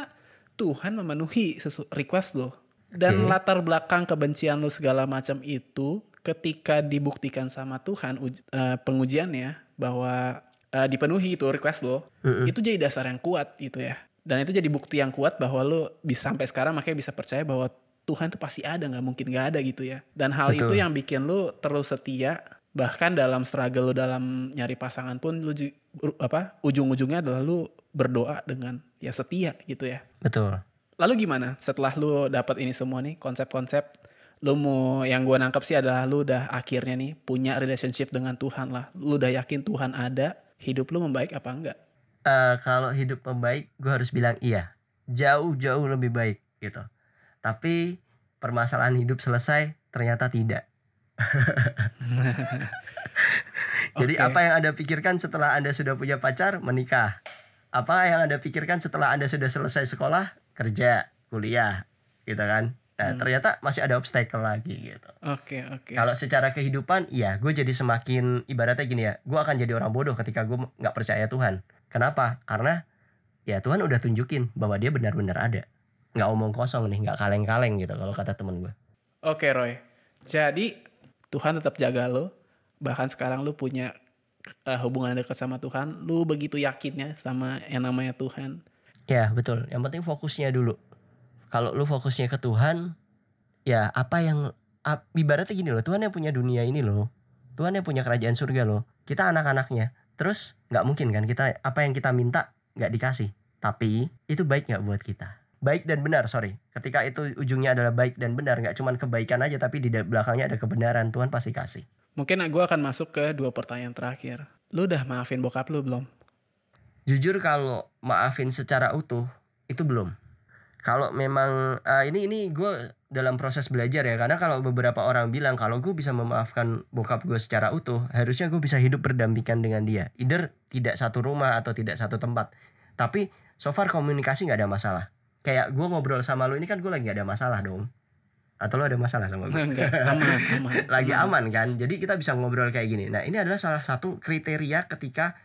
Tuhan memenuhi request lu. Dan Oke. latar belakang kebencian lu segala macam itu ketika dibuktikan sama Tuhan eh, pengujiannya bahwa eh, dipenuhi itu request lo, itu jadi dasar yang kuat gitu ya. Dan itu jadi bukti yang kuat bahwa lu bisa sampai sekarang makanya bisa percaya bahwa Tuhan itu pasti ada nggak mungkin nggak ada gitu ya. Dan hal Betul. itu yang bikin lu terus setia bahkan dalam struggle lu dalam nyari pasangan pun lu apa ujung-ujungnya adalah lu berdoa dengan ya setia gitu ya. betul Lalu gimana setelah lu dapat ini semua nih konsep-konsep lu mau yang gua nangkep sih adalah lu udah akhirnya nih punya relationship dengan Tuhan lah. Lu udah yakin Tuhan ada, hidup lu membaik apa enggak? Eh, kalau hidup membaik gue harus bilang iya jauh jauh lebih baik gitu tapi permasalahan hidup selesai ternyata tidak Jadi Oke. apa yang Anda pikirkan setelah Anda sudah punya pacar, menikah. Apa yang Anda pikirkan setelah Anda sudah selesai sekolah, kerja, kuliah, gitu kan. Nah, Hmm. ternyata masih ada obstacle lagi gitu. Oke, oke. Kalau secara kehidupan, iya, gue jadi semakin ibaratnya gini ya, gue akan jadi orang bodoh ketika gue nggak percaya Tuhan. Kenapa? Karena ya Tuhan udah tunjukin bahwa dia benar-benar ada. Nggak omong kosong nih, nggak kaleng-kaleng gitu kalau kata temen gue. Oke, Roy. Jadi Tuhan tetap jaga lo. Bahkan sekarang lu punya eh, hubungan dekat sama Tuhan, lu begitu yakinnya sama yang namanya Tuhan. Ya betul. Yang penting fokusnya dulu. Kalau lu fokusnya ke Tuhan, ya apa yang ibaratnya gini loh. Tuhan yang punya dunia ini loh. Tuhan yang punya kerajaan surga loh. Kita anak-anaknya. Terus nggak mungkin kan kita apa yang kita minta nggak dikasih. Tapi itu baik nggak buat kita? Baik dan benar, sorry. Ketika itu ujungnya adalah baik dan benar, nggak cuman kebaikan aja, tapi di belakangnya ada kebenaran. Tuhan pasti kasih. Mungkin gue akan masuk ke dua pertanyaan terakhir. Lu udah maafin bokap lu belum? Jujur kalau maafin secara utuh itu belum. Kalau memang eh, ini ini gue dalam proses belajar ya karena kalau beberapa orang bilang kalau gue bisa memaafkan bokap gue secara utuh harusnya gue bisa hidup berdampingan dengan dia. Either tidak satu rumah atau tidak satu tempat. Tapi so far komunikasi nggak ada masalah. Kayak gue ngobrol sama lu ini kan gue lagi gak ada masalah dong. Atau lu ada masalah sama gue? Enggak, aman, aman. lagi aman kan jadi kita bisa ngobrol kayak gini nah ini adalah salah satu kriteria ketika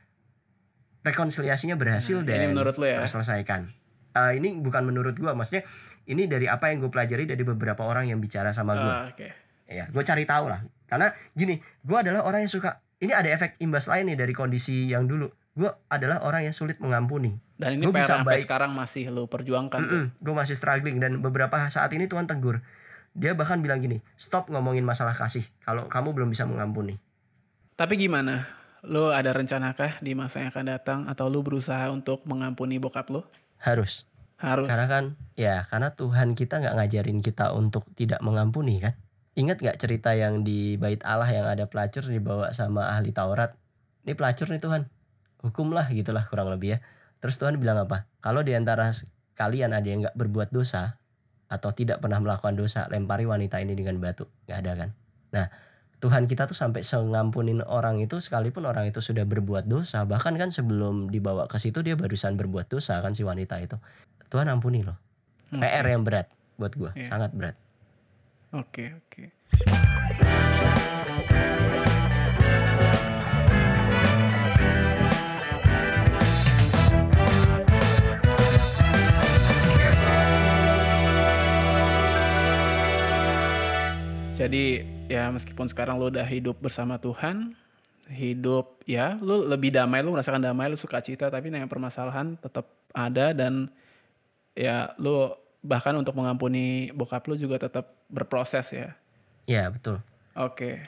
rekonsiliasinya berhasil Nah, dan menurut ya? terselesaikan Eh, ini bukan menurut gua maksudnya ini dari apa yang gue pelajari dari beberapa orang yang bicara sama gua Ah, Oke. ya gue cari tahu lah karena gini gua adalah orang yang suka ini ada efek imbas lain nih dari kondisi yang dulu gua adalah orang yang sulit mengampuni Dan ini Gua PR bisa sampai baik. sekarang masih lu perjuangkan tuh. gue masih struggling dan beberapa saat ini Tuhan tegur dia bahkan bilang gini stop ngomongin masalah kasih kalau kamu belum bisa mengampuni Tapi gimana? Lu ada rencanakah di masa yang akan datang atau lu berusaha untuk mengampuni bokap lu? Harus Harus. Karena kan ya karena Tuhan kita nggak ngajarin kita untuk tidak mengampuni kan. Ingat nggak cerita yang di bait Allah yang ada pelacur dibawa sama ahli Taurat? Ini pelacur nih Tuhan. Hukumlah gitulah kurang lebih ya. Terus Tuhan bilang apa? Kalau di antara s- kalian ada yang nggak berbuat dosa atau tidak pernah melakukan dosa, lempari wanita ini dengan batu. Nggak ada kan? Nah, Tuhan kita tuh sampai sengampunin orang itu sekalipun orang itu sudah berbuat dosa, bahkan kan sebelum dibawa ke situ dia barusan berbuat dosa kan si wanita itu. Tuhan ampuni loh. Oke. PR yang berat buat gua, Iya. sangat berat. Oke, oke. Jadi ya meskipun sekarang lu udah hidup bersama Tuhan, hidup ya lu lebih damai, lu merasakan damai, lu suka cita, tapi yang permasalahan tetap ada dan ya lu bahkan untuk mengampuni bokap lu juga tetap berproses ya. Iya betul. Oke.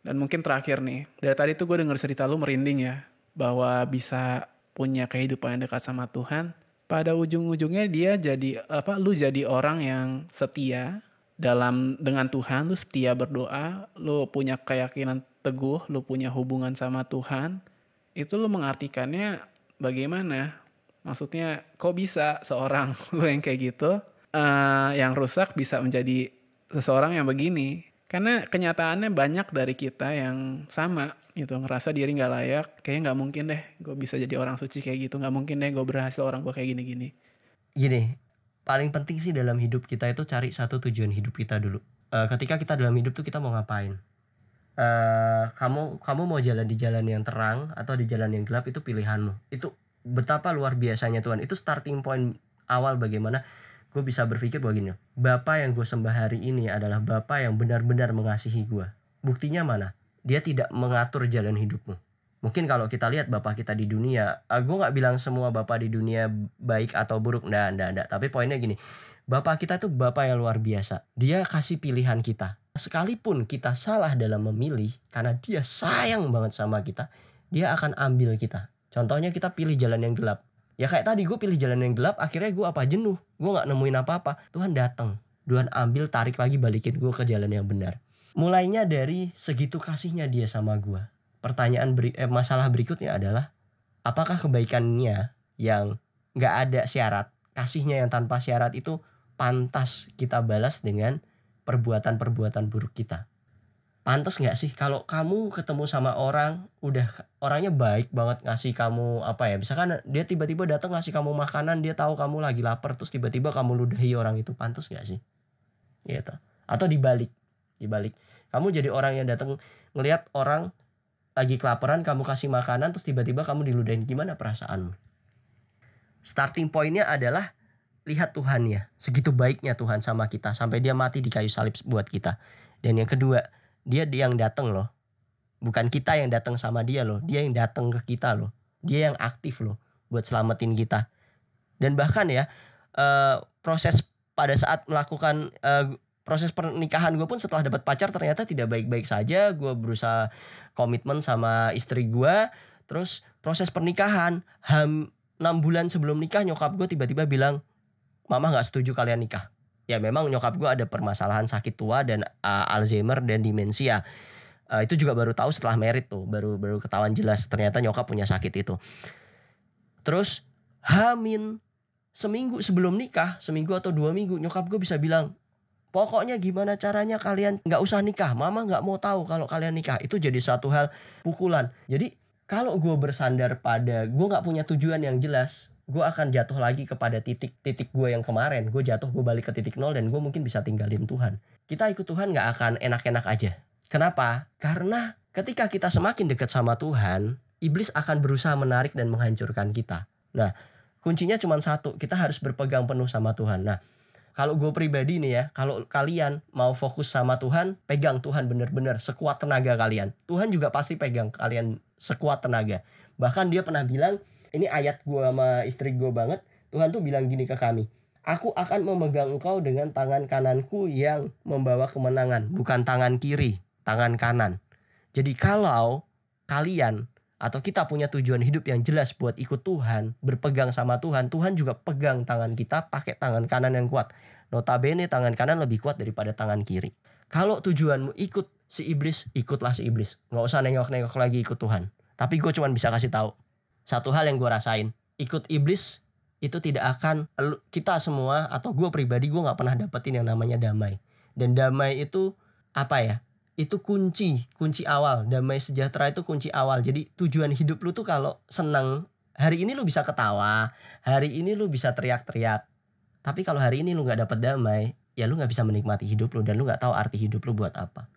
Dan mungkin terakhir nih, dari tadi tuh gue denger cerita lu merinding ya, bahwa bisa punya kehidupan yang dekat sama Tuhan, pada ujung-ujungnya dia jadi apa lu jadi orang yang setia dalam dengan Tuhan lu setia berdoa lu punya keyakinan teguh lu punya hubungan sama Tuhan itu lu mengartikannya bagaimana? Maksudnya kok bisa seorang lu yang kayak gitu uh, yang rusak bisa menjadi seseorang yang begini? Karena kenyataannya banyak dari kita yang sama gitu. Ngerasa diri nggak layak kayaknya nggak mungkin deh gue bisa jadi orang suci kayak gitu. Nggak mungkin deh gue berhasil orang gue kayak gini-gini. Gini, paling penting sih dalam hidup kita itu cari satu tujuan hidup kita dulu. Eh, ketika kita dalam hidup tuh kita mau ngapain? Eh, kamu kamu mau jalan di jalan yang terang atau di jalan yang gelap itu pilihanmu. Itu betapa luar biasanya Tuhan. Itu starting point awal bagaimana gue bisa berpikir bahwa gini, Bapak yang gue sembah hari ini adalah Bapak yang benar-benar mengasihi gue. Buktinya mana? Dia tidak mengatur jalan hidupmu. Mungkin kalau kita lihat bapak kita di dunia, uh, gue nggak bilang semua bapak di dunia baik atau buruk, ndak, ndak, ndak. Tapi poinnya gini, bapak kita tuh bapak yang luar biasa. Dia kasih pilihan kita. Sekalipun kita salah dalam memilih, karena dia sayang banget sama kita, dia akan ambil kita. Contohnya kita pilih jalan yang gelap. Ya kayak tadi gue pilih jalan yang gelap, akhirnya gue apa jenuh, gue nggak nemuin apa-apa. Tuhan datang, Tuhan ambil, tarik lagi, balikin gue ke jalan yang benar. Mulainya dari segitu kasihnya dia sama gue pertanyaan beri, eh, masalah berikutnya adalah apakah kebaikannya yang nggak ada syarat kasihnya yang tanpa syarat itu pantas kita balas dengan perbuatan-perbuatan buruk kita? Pantas nggak sih? Kalau kamu ketemu sama orang udah orangnya baik banget ngasih kamu apa ya? Misalkan dia tiba-tiba datang ngasih kamu makanan dia tahu kamu lagi lapar terus tiba-tiba kamu ludahi orang itu pantas nggak sih? Gitu. Atau dibalik dibalik. Kamu jadi orang yang datang ngelihat orang lagi kelaparan kamu kasih makanan terus tiba-tiba kamu diludahin. Gimana perasaanmu? Starting pointnya adalah lihat Tuhan ya segitu baiknya Tuhan sama kita sampai dia mati di kayu salib buat kita. Dan yang kedua dia yang datang loh. Bukan kita yang datang sama dia loh dia yang datang ke kita loh. Dia yang aktif loh buat selamatin kita. Dan bahkan ya uh, proses pada saat melakukan uh, proses pernikahan gue pun setelah dapat pacar ternyata tidak baik-baik saja. Gue berusaha komitmen sama istri gue terus proses pernikahan ham 6 bulan sebelum nikah nyokap gue tiba-tiba bilang mama nggak setuju kalian nikah. Ya memang nyokap gue ada permasalahan sakit tua dan uh, Alzheimer dan demensia. Uh, itu juga baru tahu setelah merit tuh baru baru ketahuan jelas ternyata nyokap punya sakit itu. Terus hamin seminggu sebelum nikah seminggu atau dua minggu nyokap gue bisa bilang Pokoknya gimana caranya kalian nggak usah nikah. Mama nggak mau tahu kalau kalian nikah. Itu jadi satu hal pukulan. Jadi kalau gue bersandar pada gue nggak punya tujuan yang jelas, gue akan jatuh lagi kepada titik-titik gue yang kemarin. Gue jatuh, gue balik ke titik nol dan gue mungkin bisa tinggalin Tuhan. Kita ikut Tuhan nggak akan enak-enak aja. Kenapa? Karena ketika kita semakin dekat sama Tuhan, iblis akan berusaha menarik dan menghancurkan kita. Nah, kuncinya cuma satu, kita harus berpegang penuh sama Tuhan. Nah, kalau gue pribadi nih ya, kalau kalian mau fokus sama Tuhan, pegang Tuhan bener-bener sekuat tenaga kalian. Tuhan juga pasti pegang kalian sekuat tenaga. Bahkan dia pernah bilang, ini ayat gue sama istri gue banget, Tuhan tuh bilang gini ke kami, Aku akan memegang engkau dengan tangan kananku yang membawa kemenangan, bukan tangan kiri, tangan kanan. Jadi kalau kalian atau kita punya tujuan hidup yang jelas buat ikut Tuhan, berpegang sama Tuhan, Tuhan juga pegang tangan kita pakai tangan kanan yang kuat. Notabene tangan kanan lebih kuat daripada tangan kiri. Kalau tujuanmu ikut si iblis, ikutlah si iblis. Nggak usah nengok-nengok lagi ikut Tuhan. Tapi gue cuma bisa kasih tahu satu hal yang gue rasain. Ikut iblis itu tidak akan kita semua atau gue pribadi gue nggak pernah dapetin yang namanya damai. Dan damai itu apa ya? Itu kunci kunci awal. Damai sejahtera itu kunci awal. Jadi tujuan hidup lu tuh kalau senang hari ini lu bisa ketawa hari ini lu bisa teriak-teriak. Tapi kalau hari ini lu nggak dapet damai ya lu nggak bisa menikmati hidup lu dan lu nggak tahu arti hidup lu buat apa.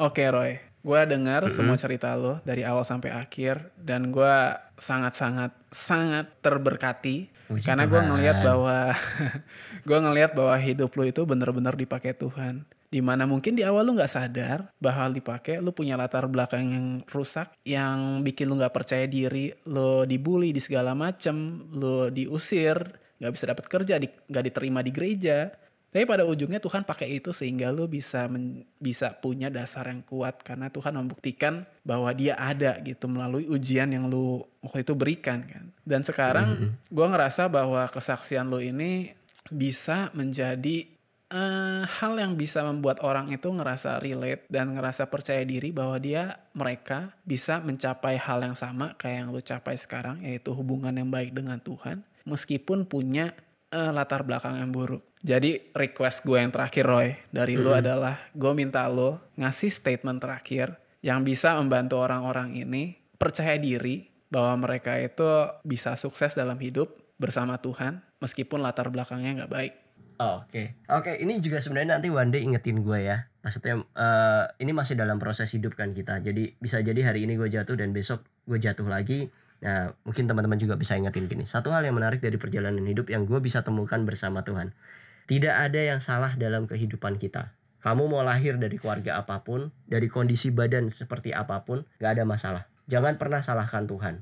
Oke Roy. Gue dengar semua cerita lo dari awal sampai akhir dan gue sangat-sangat sangat terberkati. Puji karena gue ngelihat bahwa gue ngelihat bahwa hidup lo itu benar-benar dipakai Tuhan. Di mana mungkin di awal lu nggak sadar bahwa hal dipakai, lu punya latar belakang yang rusak, yang bikin lu nggak percaya diri, lu dibully di segala macem, lu diusir, nggak bisa dapat kerja, di- nggak diterima di gereja. Tapi pada ujungnya Tuhan pakai itu sehingga lu bisa men- bisa punya dasar yang kuat karena Tuhan membuktikan bahwa Dia ada gitu melalui ujian yang lu waktu itu berikan kan. Dan sekarang gua ngerasa bahwa kesaksian lu ini bisa menjadi eh, hal yang bisa membuat orang itu ngerasa relate dan ngerasa percaya diri bahwa dia mereka bisa mencapai hal yang sama kayak yang lu capai sekarang yaitu hubungan yang baik dengan Tuhan meskipun punya eh, latar belakang yang buruk. Jadi request gue yang terakhir Roy dari lu adalah gue minta lo ngasih statement terakhir yang bisa membantu orang-orang ini percaya diri bahwa mereka itu bisa sukses dalam hidup bersama Tuhan meskipun latar belakangnya nggak baik. Oh, Oke, oke. Ini juga sebenarnya nanti one day ingetin gue ya. Maksudnya eh, ini masih dalam proses hidup kan kita. Jadi bisa jadi hari ini gue jatuh dan besok gue jatuh lagi. Nah, mungkin teman-teman juga bisa ingetin gini. Satu hal yang menarik dari perjalanan hidup yang gue bisa temukan bersama Tuhan. Tidak ada yang salah dalam kehidupan kita. Kamu mau lahir dari keluarga apa pun, dari kondisi badan seperti apa pun, gak ada masalah. Jangan pernah salahkan Tuhan.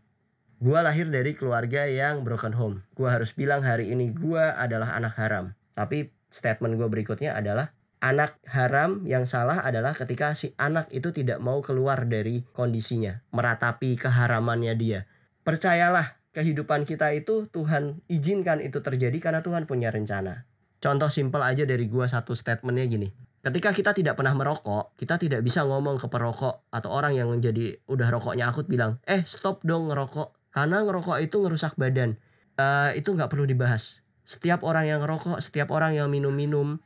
Gua lahir dari keluarga yang broken home. Gua harus bilang hari ini gua adalah anak haram. Tapi statement gue berikutnya adalah anak haram yang salah adalah ketika si anak itu tidak mau keluar dari kondisinya, meratapi keharamannya dia. Percayalah, kehidupan kita itu Tuhan izinkan itu terjadi karena Tuhan punya rencana. Contoh simpel aja dari gua satu statementnya gini. Ketika kita tidak pernah merokok, kita tidak bisa ngomong ke perokok atau orang yang menjadi udah rokoknya akut bilang, eh stop dong ngerokok. Karena ngerokok itu ngerusak badan. Eh, itu nggak perlu dibahas. Setiap orang yang ngerokok, setiap orang yang minum-minum,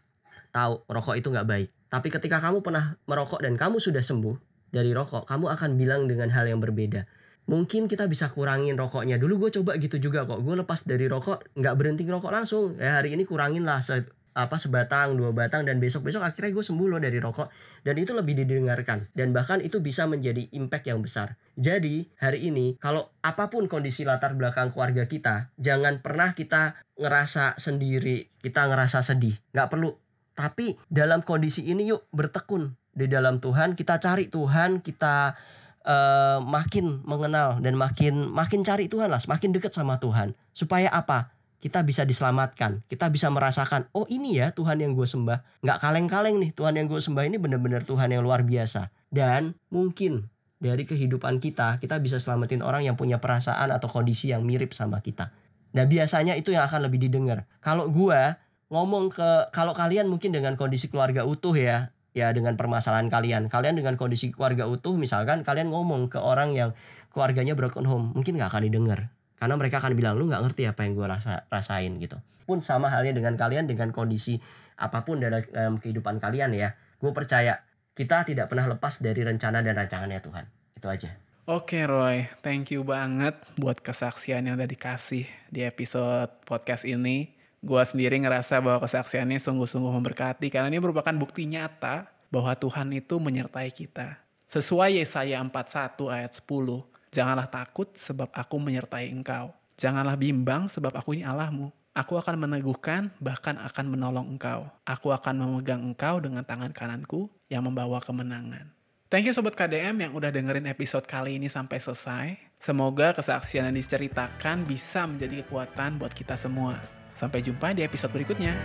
tahu rokok itu nggak baik. Tapi ketika kamu pernah merokok dan kamu sudah sembuh dari rokok, kamu akan bilang dengan hal yang berbeda. Mungkin kita bisa kurangin rokoknya. Dulu gue coba gitu juga kok. Gue lepas dari rokok, nggak berhenti ngerokok langsung. Ya hari ini kurangin lah se- apa sebatang, dua batang dan besok-besok akhirnya gue sembuh loh dari rokok dan itu lebih didengarkan dan bahkan itu bisa menjadi impact yang besar. Jadi hari ini kalau apa pun kondisi latar belakang keluarga kita, jangan pernah kita ngerasa sendiri, kita ngerasa sedih. Nggak perlu. Tapi dalam kondisi ini yuk bertekun di dalam Tuhan, kita cari Tuhan, kita eh, makin mengenal dan makin makin cari Tuhan lah, semakin dekat sama Tuhan. Supaya apa? Kita bisa diselamatkan, kita bisa merasakan, oh ini ya Tuhan yang gue sembah. Nggak kaleng-kaleng nih, Tuhan yang gue sembah ini benar-benar Tuhan yang luar biasa. Dan mungkin dari kehidupan kita, kita bisa selamatin orang yang punya perasaan atau kondisi yang mirip sama kita. Nah biasanya itu yang akan lebih didengar. Kalau gua ngomong ke kalau kalian mungkin dengan kondisi keluarga utuh ya, ya dengan permasalahan kalian, kalian dengan kondisi keluarga utuh misalkan kalian ngomong ke orang yang keluarganya broken home, mungkin nggak akan didengar. Karena mereka akan bilang lu nggak ngerti apa yang gua rasa rasain gitu. Pun sama halnya dengan kalian dengan kondisi apa pun dalam, dalam kehidupan kalian ya. Gue percaya kita tidak pernah lepas dari rencana dan rancangannya Tuhan. Itu aja. Oke Roy, thank you banget buat kesaksian yang udah dikasih di episode podcast ini. Gua sendiri ngerasa bahwa kesaksiannya sungguh-sungguh memberkati karena ini merupakan bukti nyata bahwa Tuhan itu menyertai kita. Sesuai Yesaya 41 ayat 10, janganlah takut sebab aku menyertai engkau. Janganlah bimbang sebab aku ini Allahmu. Aku akan meneguhkan bahkan akan menolong engkau. Aku akan memegang engkau dengan tangan kananku yang membawa kemenangan. Thank you Sobat KDM yang udah dengerin episode kali ini sampai selesai. Semoga kesaksian yang diceritakan bisa menjadi kekuatan buat kita semua. Sampai jumpa di episode berikutnya.